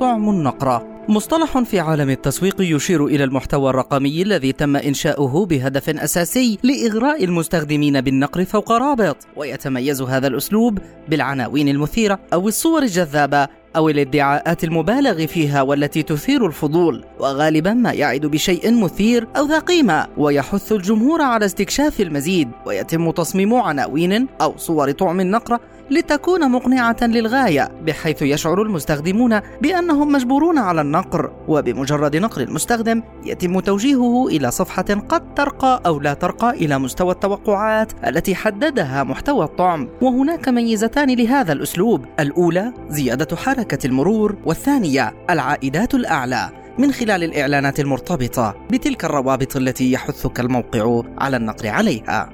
طعم النقرة. مصطلح في عالم التسويق يشير إلى المحتوى الرقمي الذي تم إنشاؤه بهدف أساسي لإغراء المستخدمين بالنقر فوق رابط. ويتميز هذا الأسلوب بالعناوين المثيرة أو الصور الجذابة أو الادعاءات المبالغ فيها والتي تثير الفضول. وغالبا ما يعد بشيء مثير أو ذا قيمة ويحث الجمهور على استكشاف المزيد. ويتم تصميم عناوين أو صور طعم النقرة لتكون مقنعة للغاية بحيث يشعر المستخدمون بأنهم مجبورون على النقر وبمجرد نقر المستخدم يتم توجيهه إلى صفحة قد ترقى أو لا ترقى إلى مستوى التوقعات التي حددها محتوى الطعم. وهناك ميزتان لهذا الأسلوب. الأولى زيادة حركة المرور والثانية العائدات الأعلى. من خلال الإعلانات المرتبطة بتلك الروابط التي يحثك الموقع على النقر عليها.